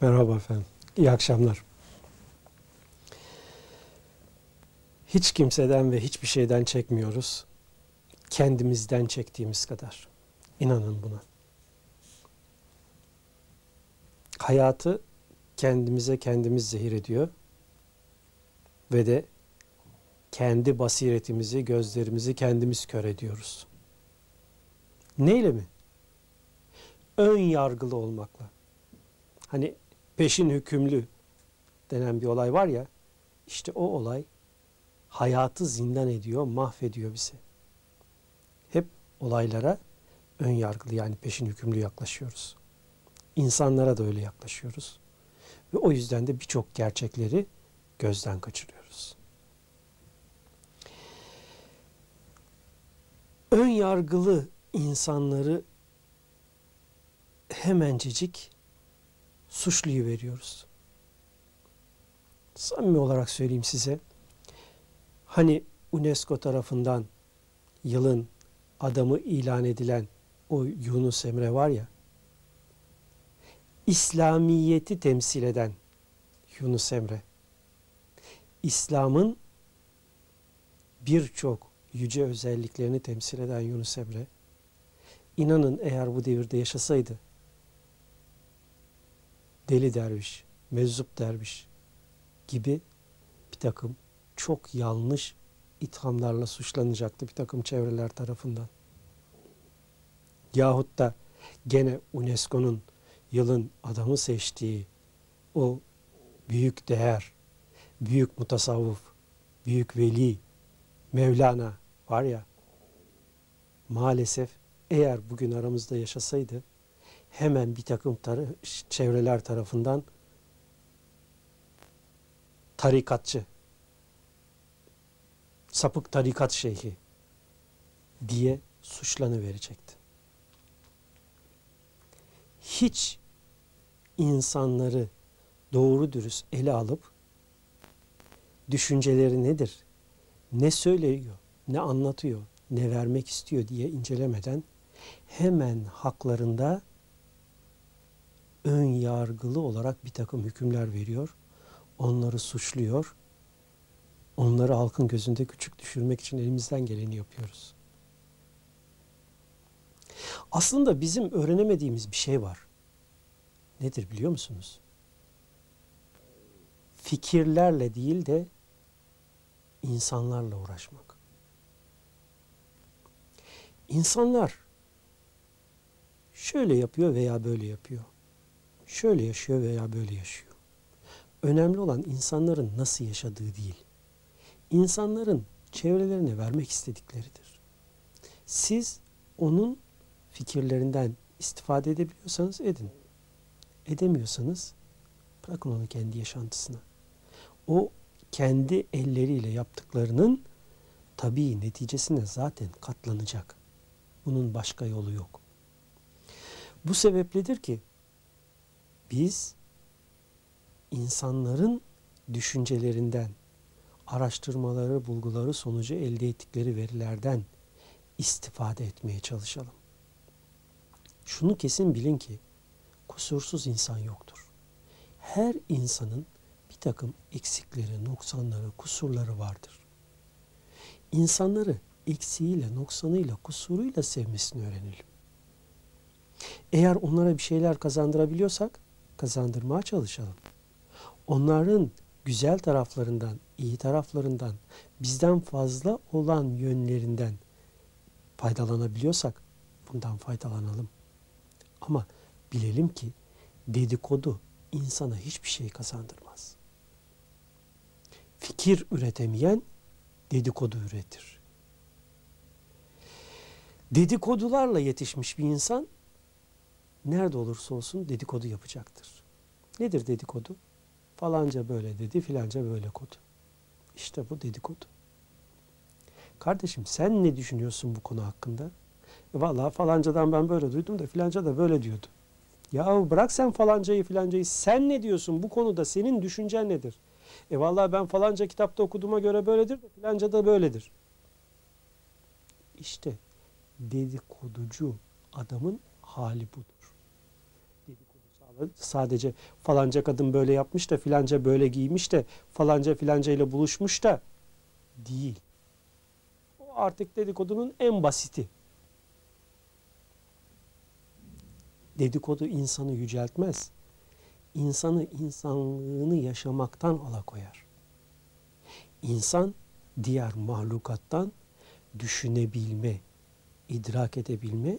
Merhaba efendim. İyi akşamlar. Hiç kimseden ve hiçbir şeyden çekmiyoruz. Kendimizden çektiğimiz kadar. İnanın buna. Hayatı kendimize kendimiz zehir ediyor ve de kendi basiretimizi, gözlerimizi kendimiz kör ediyoruz. Neyle mi? Ön yargılı olmakla. Hani peşin hükümlü denen bir olay var ya, işte o olay hayatı zindan ediyor, mahvediyor bizi. Hep olaylara ön yargılı yani peşin hükümlü yaklaşıyoruz. İnsanlara da öyle yaklaşıyoruz. Ve o yüzden de birçok gerçekleri gözden kaçırıyoruz. Ön yargılı insanları hemencecik suçluyu veriyoruz. Samimi olarak söyleyeyim size. Hani UNESCO tarafından yılın adamı ilan edilen o Yunus Emre var ya, İslamiyeti temsil eden Yunus Emre, İslam'ın birçok yüce özelliklerini temsil eden Yunus Emre, inanın eğer bu devirde yaşasaydı, deli derviş, meczup derviş gibi bir takım çok yanlış ithamlarla suçlanacaktı bir takım çevreler tarafından. Yahut da gene UNESCO'nun yılın adamı seçtiği o büyük değer, büyük mutasavvuf, büyük veli, Mevlana var ya, maalesef eğer bugün aramızda yaşasaydı hemen bir takım tar çevreler tarafından tarikatçı, sapık tarikat şeyhi diye suçlanıverecekti. Hiç insanları doğru dürüst ele alıp düşünceleri nedir, ne söylüyor, ne anlatıyor, ne vermek istiyor diye incelemeden hemen haklarında ön yargılı olarak bir takım hükümler veriyor. Onları suçluyor. Onları halkın gözünde küçük düşürmek için elimizden geleni yapıyoruz. Aslında bizim öğrenemediğimiz bir şey var. Nedir biliyor musunuz? Fikirlerle değil de insanlarla uğraşmak. İnsanlar şöyle yapıyor veya böyle yapıyor şöyle yaşıyor veya böyle yaşıyor. Önemli olan insanların nasıl yaşadığı değil. İnsanların çevrelerine vermek istedikleridir. Siz onun fikirlerinden istifade edebiliyorsanız edin. Edemiyorsanız bırakın onu kendi yaşantısına. O kendi elleriyle yaptıklarının tabii neticesine zaten katlanacak. Bunun başka yolu yok. Bu sebepledir ki biz insanların düşüncelerinden, araştırmaları, bulguları sonucu elde ettikleri verilerden istifade etmeye çalışalım. Şunu kesin bilin ki kusursuz insan yoktur. Her insanın bir takım eksikleri, noksanları, kusurları vardır. İnsanları eksiğiyle, noksanıyla, kusuruyla sevmesini öğrenelim. Eğer onlara bir şeyler kazandırabiliyorsak kazandırmaya çalışalım. Onların güzel taraflarından, iyi taraflarından, bizden fazla olan yönlerinden faydalanabiliyorsak bundan faydalanalım. Ama bilelim ki dedikodu insana hiçbir şey kazandırmaz. Fikir üretemeyen dedikodu üretir. Dedikodularla yetişmiş bir insan nerede olursa olsun dedikodu yapacaktır. Nedir dedikodu? Falanca böyle dedi, filanca böyle kodu. İşte bu dedikodu. Kardeşim sen ne düşünüyorsun bu konu hakkında? E Valla falancadan ben böyle duydum da filanca da böyle diyordu. Ya bırak sen falancayı filancayı. Sen ne diyorsun bu konuda? Senin düşüncen nedir? E valla ben falanca kitapta okuduğuma göre böyledir de filanca da böyledir. İşte dedikoducu adamın hali budur sadece falanca kadın böyle yapmış da filanca böyle giymiş de falanca filanca ile buluşmuş da değil. O artık dedikodunun en basiti. Dedikodu insanı yüceltmez. İnsanı insanlığını yaşamaktan alakoyar. İnsan diğer mahlukattan düşünebilme, idrak edebilme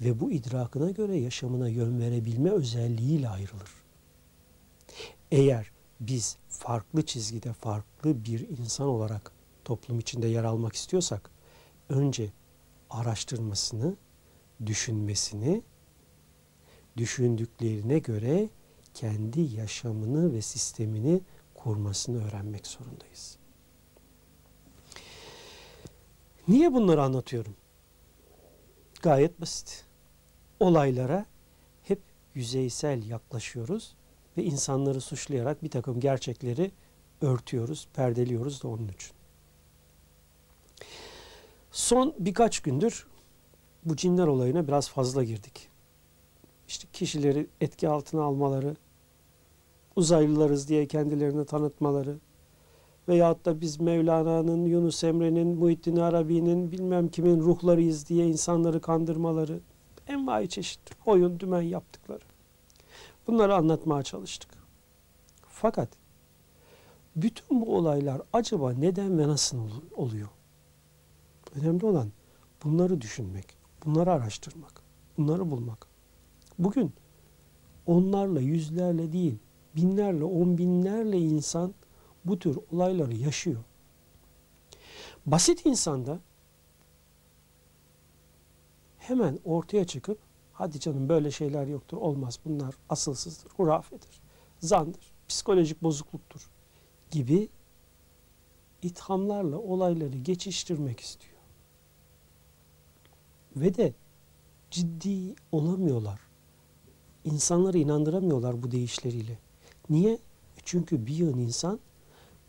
ve bu idrakına göre yaşamına yön verebilme özelliğiyle ayrılır. Eğer biz farklı çizgide farklı bir insan olarak toplum içinde yer almak istiyorsak önce araştırmasını, düşünmesini, düşündüklerine göre kendi yaşamını ve sistemini kurmasını öğrenmek zorundayız. Niye bunları anlatıyorum? Gayet basit. Olaylara hep yüzeysel yaklaşıyoruz ve insanları suçlayarak bir takım gerçekleri örtüyoruz, perdeliyoruz da onun için. Son birkaç gündür bu cinler olayına biraz fazla girdik. İşte kişileri etki altına almaları, uzaylılarız diye kendilerini tanıtmaları veyahut da biz Mevlana'nın, Yunus Emre'nin, Muhittin Arabi'nin bilmem kimin ruhlarıyız diye insanları kandırmaları, envai çeşit oyun, dümen yaptıkları. Bunları anlatmaya çalıştık. Fakat bütün bu olaylar acaba neden ve nasıl oluyor? Önemli olan bunları düşünmek, bunları araştırmak, bunları bulmak. Bugün onlarla, yüzlerle değil, binlerle, on binlerle insan bu tür olayları yaşıyor. Basit insanda hemen ortaya çıkıp hadi canım böyle şeyler yoktur, olmaz bunlar asılsızdır, hurafedir, zandır, psikolojik bozukluktur gibi ithamlarla olayları geçiştirmek istiyor. Ve de ciddi olamıyorlar. İnsanları inandıramıyorlar bu deyişleriyle. Niye? E çünkü bir yığın insan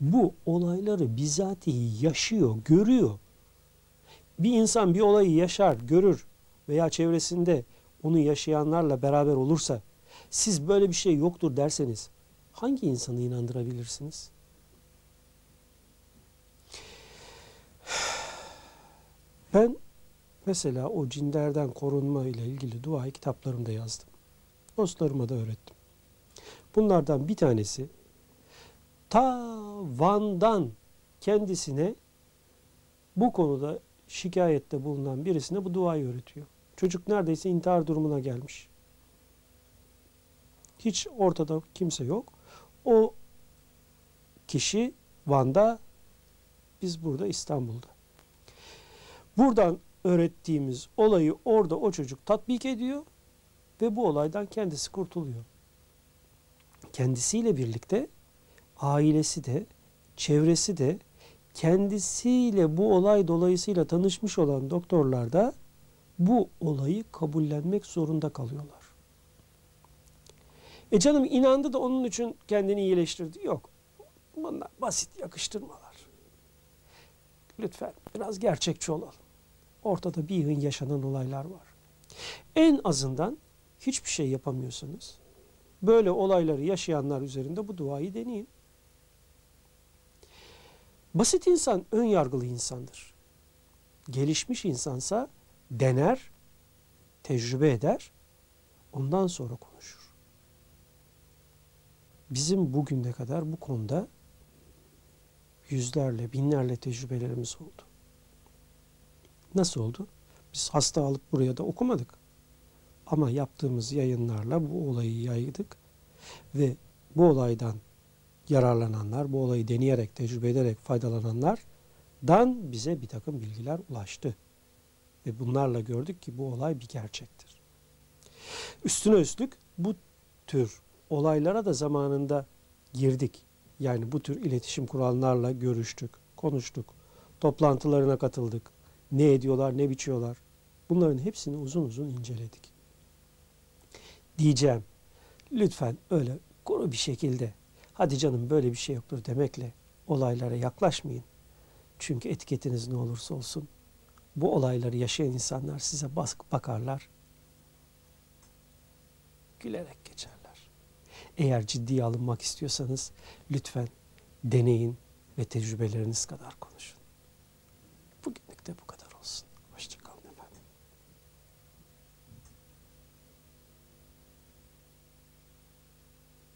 bu olayları bizatihi yaşıyor, görüyor. Bir insan bir olayı yaşar, görür veya çevresinde onu yaşayanlarla beraber olursa siz böyle bir şey yoktur derseniz hangi insanı inandırabilirsiniz? Ben mesela o cinlerden korunma ile ilgili duayı kitaplarımda yazdım. Dostlarıma da öğrettim. Bunlardan bir tanesi ta Van'dan kendisine bu konuda şikayette bulunan birisine bu duayı öğretiyor. Çocuk neredeyse intihar durumuna gelmiş. Hiç ortada kimse yok. O kişi Van'da, biz burada İstanbul'da. Buradan öğrettiğimiz olayı orada o çocuk tatbik ediyor ve bu olaydan kendisi kurtuluyor. Kendisiyle birlikte ailesi de, çevresi de kendisiyle bu olay dolayısıyla tanışmış olan doktorlar da bu olayı kabullenmek zorunda kalıyorlar. E canım inandı da onun için kendini iyileştirdi. Yok. Bunlar basit yakıştırmalar. Lütfen biraz gerçekçi olalım. Ortada bir yığın yaşanan olaylar var. En azından hiçbir şey yapamıyorsanız böyle olayları yaşayanlar üzerinde bu duayı deneyin. Basit insan ön yargılı insandır. Gelişmiş insansa dener, tecrübe eder, ondan sonra konuşur. Bizim bugüne kadar bu konuda yüzlerle, binlerle tecrübelerimiz oldu. Nasıl oldu? Biz hasta alıp buraya da okumadık. Ama yaptığımız yayınlarla bu olayı yaydık ve bu olaydan yararlananlar, bu olayı deneyerek, tecrübe ederek faydalananlardan bize bir takım bilgiler ulaştı. Ve bunlarla gördük ki bu olay bir gerçektir. Üstüne üstlük bu tür olaylara da zamanında girdik. Yani bu tür iletişim kuranlarla görüştük, konuştuk, toplantılarına katıldık. Ne ediyorlar, ne biçiyorlar. Bunların hepsini uzun uzun inceledik. Diyeceğim, lütfen öyle kuru bir şekilde hadi canım böyle bir şey yoktur demekle olaylara yaklaşmayın. Çünkü etiketiniz ne olursa olsun bu olayları yaşayan insanlar size bakarlar, gülerek geçerler. Eğer ciddiye alınmak istiyorsanız lütfen deneyin ve tecrübeleriniz kadar konuşun. Bugünlük de bu kadar.